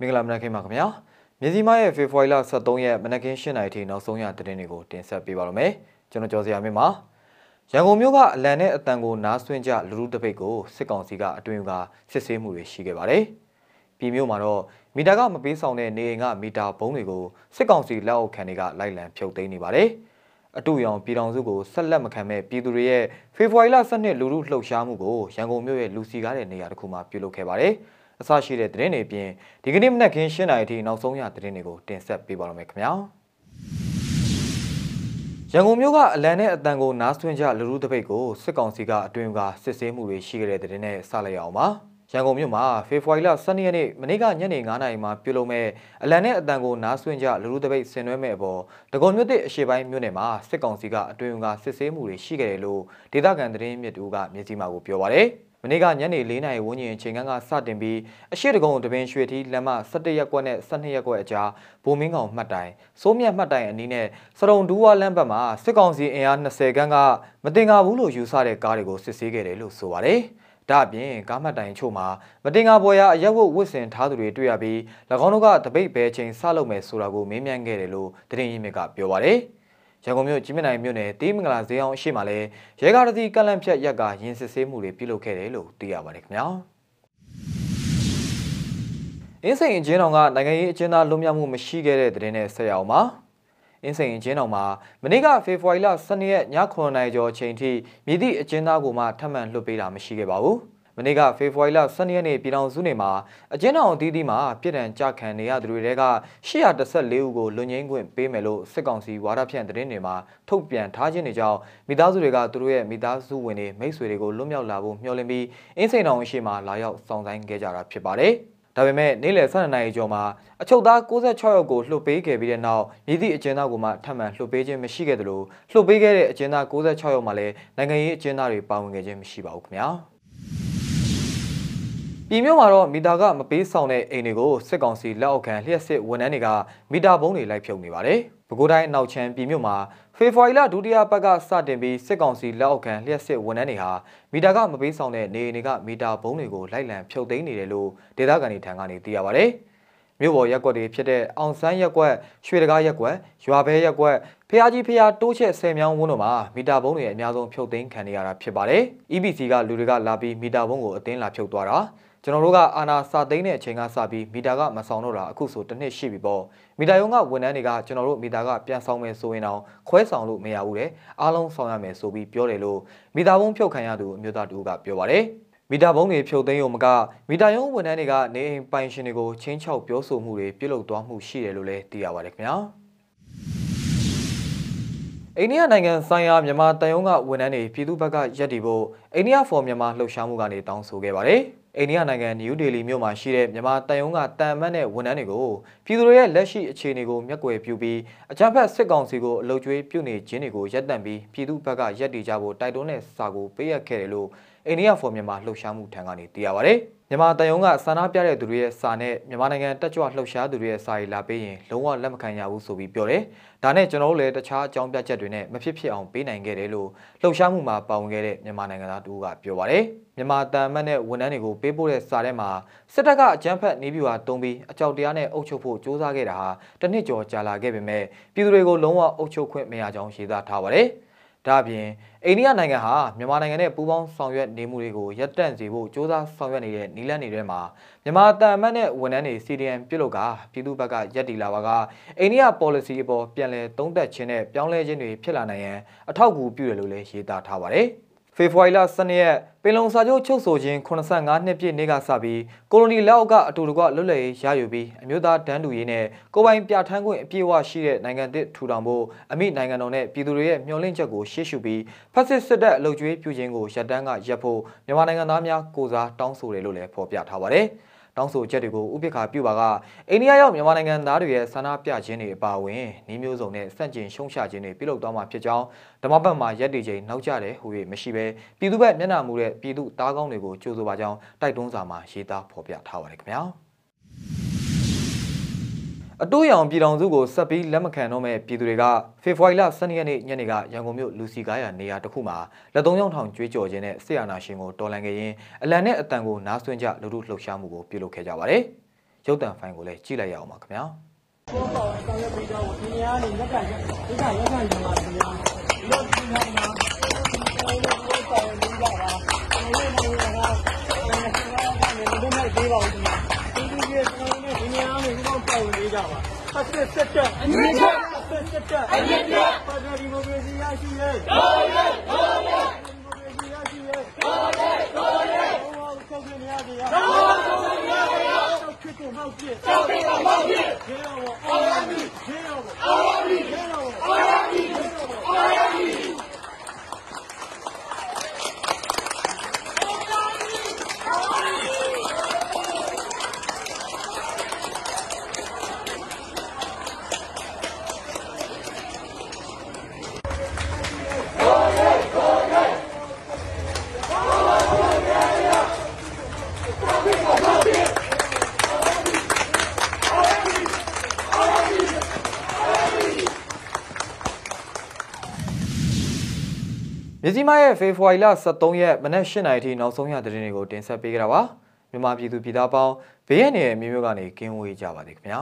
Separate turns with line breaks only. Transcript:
မင်္ဂလာမနက်ခင်းပါခင်ဗျာမြစီမရဲ့ဖေဖော်ဝါရီလ23ရက်မနက်ခင်း7:00နာရီထိနောက်ဆုံးရသတင်းတွေကိုတင်ဆက်ပေးပါရမယ်ကျွန်တော်ကျော်စရာမင်းပါရန်ကုန်မြို့ကအလံနဲ့အတန်ကိုနားဆွင့်ကြလူလူတပိတ်ကိုစစ်ကောင်စီကအတွင်ကစစ်ဆေးမှုတွေရှိခဲ့ပါတယ်ပြည်မြို့မှာတော့မီတာကမပေးဆောင်တဲ့နေအိမ်ကမီတာဘုံတွေကိုစစ်ကောင်စီလက်အောက်ခံတွေကလိုက်လံဖြုတ်သိမ်းနေပါတယ်အတူရောင်ပြည်တော်စုကိုဆက်လက်မခံမဲ့ပြည်သူတွေရဲ့ဖေဖော်ဝါရီလ12လူလူလှုပ်ရှားမှုကိုရန်ကုန်မြို့ရဲ့လူစီကားတဲ့နေရာတစ်ခုမှာပြုလုပ်ခဲ့ပါတယ်။ အစရှိတဲ့သတင်းတွေအပြင်ဒီကနေ့မနက်ခင်း၈နာရီထိနောက်ဆုံးရသတင်းတွေကိုတင်ဆက်ပေးပါရမယ်ခင်ဗျာရန်ကုန်မြို့ကအလံနဲ့အတန်ကိုနားဆွင့်ကြလူလူတပိတ်ကိုစစ်ကောင်စီကအတွင်ကစစ်ဆေးမှုတွေရှိခဲ့တဲ့သတင်းနဲ့စလိုက်အောင်ပါရန်ကုန်မြို့မှာဖေဖော်ဝါရီလ12ရက်နေ့မနေ့ကညနေ9:00နာရီမှာပြုလုပ်မဲ့အလံနဲ့အတန်ကိုနားဆွင့်ကြလူလူတပိတ်ဆင်နွှဲမဲ့အပေါ်တကုံမြို့တဲ့အရှေ့ပိုင်းမြို့နယ်မှာစစ်ကောင်စီကအတွင်ကစစ်ဆေးမှုတွေရှိခဲ့တယ်လို့ဒေသခံသတင်းမြစ်တူကမြစ်ကြီးမာကိုပြောပါရယ်။မ နေ့ကညနေ၄နာရီဝန်းကျင်အချိန်ကစတင်ပြီးအရှိတကုံတပင်ရွှေထီးလမ်းမ17ရက်ကွက်နဲ့12ရက်ကွက်အကြားဘိုးမင်းကောင်မှတ်တိုင်စိုးမြတ်မှတ်တိုင်အနီးနဲ့စရုံဒူးဝါလမ်းဘက်မှာစစ်ကောင်စီအင်အား20ခန်းကမတင်ကားဘူးလို့ယူဆတဲ့ကားတွေကိုစစ်ဆေးခဲ့တယ်လို့ဆိုပါတယ်။ဒါအပြင်ကားမှတ်တိုင်ချို့မှာမတင်ကားပေါ်ရအရက်ဝတ်ဝတ်ဆင်ထားသူတွေတွေ့ရပြီး၎င်းတို့ကတပိတ်ဘဲချိန်ဆလုပ်မယ်ဆိုတာကိုမေးမြန်းခဲ့တယ်လို့သတင်းရင်းမြစ်ကပြောပါတယ်။ ရန်ကုန်မြို့ကြီးမြနိုင်မြို့နယ်တေးမင်္ဂလာဈေးအောင်အရှိမှလည်းရဲကားတစ်စီးကလန့်ဖြတ်ရက်ကရင်စစ်ဆေးမှုတွေပြုလုပ်ခဲ့တယ်လို့သိရပါတယ်ခင်ဗျာအင်းစိန်အချင်းတော်ကနိုင်ငံရေးအကျဉ်းသားလွတ်မြောက်မှုမရှိခဲ့တဲ့တဲ့နဲ့ဆက်ရအောင်ပါအင်းစိန်အချင်းတော်မှာမနေ့ကဖေဖော်ဝါရီလ12ရက်ည9:00နာရီကျော်အချိန်ထိမြည်သည့်အကျဉ်းသားကိုမှထပ်မံလွှတ်ပေးတာမရှိခဲ့ပါဘူး မနေ့ကဖေဖော်ဝါရီလ12ရက်နေ့ပြည်ထောင်စုနေမှာအကျဉ်းထောင်အသီးသီးမှာပြည်ထန်ကြခံနေရသူတွေက814ဦးကိုလွန်ငင်းခွင့်ပေးမယ်လို့စစ်ကောင်စီဝါဒဖြန့်သတင်းတွေမှာထုတ်ပြန်ထားခြင်းတွေကြောင့်မိသားစုတွေကသူတို့ရဲ့မိသားစုဝင်တွေမိတ်ဆွေတွေကိုလွတ်မြောက်လာဖို့မျှော်လင့်ပြီးအင်းစိန်တောင်အရှိမှာလာရောက်စောင့်ဆိုင်းခဲ့ကြတာဖြစ်ပါတယ်။ဒါပေမဲ့နေ့လယ်12နာရီကျော်မှာအချုပ်သား66ယောက်ကိုလွှတ်ပေးခဲ့ပြီးတဲ့နောက်မြည်သည့်အကျဉ်းသားကိုမှထပ်မံလွှတ်ပေးခြင်းမရှိခဲ့သလိုလွှတ်ပေးခဲ့တဲ့အကျဉ်းသား66ယောက်မှလည်းနိုင်ငံရေးအကျဉ်းသားတွေပါဝင်ခဲ့ခြင်းမရှိပါဘူးခင်ဗျာ။ ပြည်မြို့မှာတော့မီတာကမပေးဆောင်တဲ့အိမ်တွေကိုစစ်ကောင်စီလက်အောက်ခံလျှက်စစ်ဝန်ထမ်းတွေကမီတာဘုံတွေလိုက်ဖြုတ်နေပါတယ်။ပဲခူးတိုင်းအနောက်ချမ်းပြည်မြို့မှာဖေဖော်ဝါရီလဒုတိယပတ်ကစတင်ပြီးစစ်ကောင်စီလက်အောက်ခံလျှက်စစ်ဝန်ထမ်းတွေဟာမီတာကမပေးဆောင်တဲ့နေအိမ်တွေကမီတာဘုံတွေကိုလိုက်လံဖြုတ်သိမ်းနေတယ်လို့ဒေသခံတွေထံကနေသိရပါတယ်။မြို့ပေါ်ရက်ကွက်တွေဖြစ်တဲ့အောင်ဆန်းရက်ကွက်၊ရွှေတကားရက်ကွက်၊ရွာဘဲရက်ကွက်ဖះကြီးဖះတိုးချက်ဆယ်မြောင်းဝန်းတို့မှာမီတာဘုံတွေအများဆုံးဖြုတ်သိမ်းခံနေရတာဖြစ်ပါတယ်။ EBC ကလူတွေကလာပြီးမီတာဘုံကိုအတင်းလာဖြုတ်သွားတာ။ ကျွန်တော်တို့ကအာနာစာသိန်းတဲ့အချိန်ကစပြီးမီတာကမဆောင်တော့တာအခုဆိုတစ်နှစ်ရှိပြီပေါ့မီတာရုံးကဝန်ထမ်းတွေကကျွန်တော်တို့မီတာကပြန်ဆောင်မယ်ဆိုရင်တော့ခွဲဆောင်လို့မရဘူးတဲ့အားလုံးဆောင်ရမယ်ဆိုပြီးပြောတယ်လို့မီတာဘုံဖြုတ်ခံရသူအမျိုးသားတူကပြောပါတယ်မီတာဘုံတွေဖြုတ်သိမ်းရုံမကမီတာရုံးဝန်ထမ်းတွေကနေအိမ်ပိုင်ရှင်တွေကိုချင်းချောက်ပြောဆိုမှုတွေပြုလုပ်သွားမှုရှိတယ်လို့လည်းသိရပါတယ်ခင်ဗျာအိန္ဒိယနိုင်ငံဆိုင်ရာမြန်မာတန်ယုံကဝန်ထမ်းတွေပြည်သူ့ဘက်ကရက်တီဖို့အိန္ဒိယဖော်မြန်မာလှုပ်ရှားမှုကနေတောင်းဆိုခဲ့ပါတယ်။ အိန္ဒိယနိုင်ငံနယူးဒေလီမြို့မှာရှိတဲ့မြန်မာတန်ယုံကတန်မတ်တဲ့ဝန်ထမ်းတွေကိုပြည်သူတွေရဲ့လက်ရှိအခြေအနေကိုမျက်ကွယ်ပြုပြီးအကြမ်းဖက်စစ်ကောင်စီကိုအလုတ်ကျွေးပြုနေခြင်းတွေကိုရပ်တန့်ပြီးပြည်သူ့ဘက်ကရပ်တည်ကြဖို့တိုက်တွန်းတဲ့စာကိုပေးအပ်ခဲ့တယ်လို့အိန္ဒိယဖော်မြန်မာလှုပ်ရှားမှုထံကနေသိရပါဗျ။ မြန်မာတန်ယုံကစာနာပြတဲ့သူတွေရဲ့စာနဲ့မြန်မာနိုင်ငံတက်ကြွလှုပ်ရှားသူတွေရဲ့စာရေးလာပေးရင်လုံးဝလက်မခံရဘူးဆိုပြီးပြောတယ်။ဒါနဲ့ကျွန်တော်တို့လည်းတခြားအကြောင်းပြချက်တွေနဲ့မဖြစ်ဖြစ်အောင်ပေးနိုင်ခဲ့တယ်လို့လှုပ်ရှားမှုမှာပါဝင်ခဲ့တဲ့မြန်မာနိုင်ငံသားတူကပြောပါတယ်။မြန်မာတန်မတ်နဲ့ဝန်ထမ်းတွေကိုပေးပို့တဲ့စာထဲမှာစစ်တပ်ကအကြမ်းဖက်နေပြူဟာတုံးပြီးအကြောက်တရားနဲ့အုပ်ချုပ်ဖို့စ조사ခဲ့တာဟာတစ်နှစ်ကျော်ကြာလာခဲ့ပေမဲ့ပြည်သူတွေကိုလုံးဝအုပ်ချုပ်ခွင့်မရကြောင်းရေးသားထားပါတယ်။ ဒါ့အပြင်အိန္ဒိယနိုင်ငံဟာမြန်မာနိုင်ငံနဲ့ပူးပေါင်းဆောင်ရွက်နေမှုတွေကိုရပ်တန့်စေဖို့စ조사ဆောင်ရွက်နေတဲ့နီလန်းတွေထဲမှာမြန်မာတန်အမတ်နဲ့ဝန်ထမ်းတွေ CDM ပြုတ်လို့ကပြည်သူ့ဘက်ကရက်တီလာပါကအိန္ဒိယ policy အပေါ်ပြန်လည်သုံးသပ်ခြင်းနဲ့ပြောင်းလဲခြင်းတွေဖြစ်လာနိုင်ရန်အထောက်အကူပြုတယ်လို့လည်းရေးသားထားပါတယ်။ ဖေဖော်ဝါရီလ12ရက်ပင်လုံစာချုပ်ချုပ်ဆိုခြင်း85နှစ်ပြည့်နေ့ကစပြီးကိုလိုနီလက်အောက်ကအတူတကွလွတ်လပ်ရေးရယူပြီးအမျိုးသားတန်းတူရေးနဲ့ကိုပိုင်ပြဋ္ဌာန်းခွင့်အပြည့်အဝရှိတဲ့နိုင်ငံသစ်ထူထောင်ဖို့အမိနိုင်ငံတော်နဲ့ပြည်သူတွေရဲ့မျှော်လင့်ချက်ကိုရှေ့ရှုပြီးဖက်စစ်စစ်တပ်အလုပ်ကျွေးပြုခြင်းကိုရပ်တန်းကရပ်ဖို့မြန်မာနိုင်ငံသားများကိုစားတောင်းဆိုတယ်လို့လည်းဖော်ပြထားပါတယ်။ တောင်းဆိုချက်တွေကိုဥပိ္ပခာပြုပါကအိန္ဒိယရောက်မြန်မာနိုင်ငံသားတွေရဲ့ဆန္ဒပြခြင်းတွေအပါအဝင်နှီးမျိုးစုံနဲ့စန့်ကျင်ရှုံချခြင်းတွေပြုလုပ်သွားမှာဖြစ်ကြောင်းဓမ္မဘက်မှာရက်တည်ချိန်နောက်ကျတယ်ဟူ၍မရှိဘဲပြည်သူ့ဘက်မျက်နှာမူတဲ့ပြည်သူသားကောင်းတွေကိုကြိုးဆိုပါကြောင်းတိုက်တွန်းစာမှာရေးသားဖော်ပြထားပါတယ်ခင်ဗျာ။ အတိုးရောင်ပြည်တော်စုကိုဆက်ပြီးလက်မခံတော့မဲ့ပြည်သူတွေကဖေဖော်ဝါရီလ12ရက်နေ့ညနေကရန်ကုန်မြို့လူစီကားရနေရာတစ်ခုမှာလက်သုံးယောက်ထောင်ကျွေးကြော်ခြင်းနဲ့ဆရာနာရှင်ကိုတော်လှန်ခဲ့ရင်းအလံနဲ့အတန်ကိုနားဆွင့်ကြလူလူလှုပ်ရှားမှုကိုပြုလုပ်ခဲ့ကြပါတယ်။ရုပ်သံဖိုင်ကိုလည်းကြည့်လိုက်ရအောင်ပါခင်ဗျာ
ပေါ်ပေါ်ဆောင်ရွက်ပေးကြဖို့ဒီနေရာနေလက်ကရက်ဒီကရက်ခံကြပါဒီနေရာလို့ဒီနေရာမှာဒီလိုမျိုးပေါ်နေကြတာဒီလိုမျိုးကအဲဒီကနေမပေးပါဘူးဒီဒီ ကြပါပတ်သက်ဆက်တက်အမြင့်တက်ပတ်သက်ဆက်တက်အမြင့်တက်ပတ်သက်ဒီမိုကရေစီရရှိရဲတော်ရဲတော်ရဲဒီမိုကရေစီရရှိရဲတော်ရဲတော်ရဲဟောချုပ်နေရစီရတော်ချုပ်နေရစီရချုပ်ဖြစ်ကိုမောက်ပြစ်ချုပ်ဖြစ်ကိုမောက်ပြစ်ရေရောအော်ရမီရေရောအော်ရမီရေရောအော်ရမီရေရောအော်ရမီ
မြစီမရဲ့ဖေဖော်ဝါရီလ23ရက်မနက်8:00နာရီထိနောက်ဆုံးရသတင်းတွေကိုတင်ဆက်ပေးကြတာပါမြန်မာပြည်သူပြည်သားပေါင်းဘေးရန်ရဲ့မျိုးမျိုးကနေကင်းဝေးကြပါစေခင်ဗျာ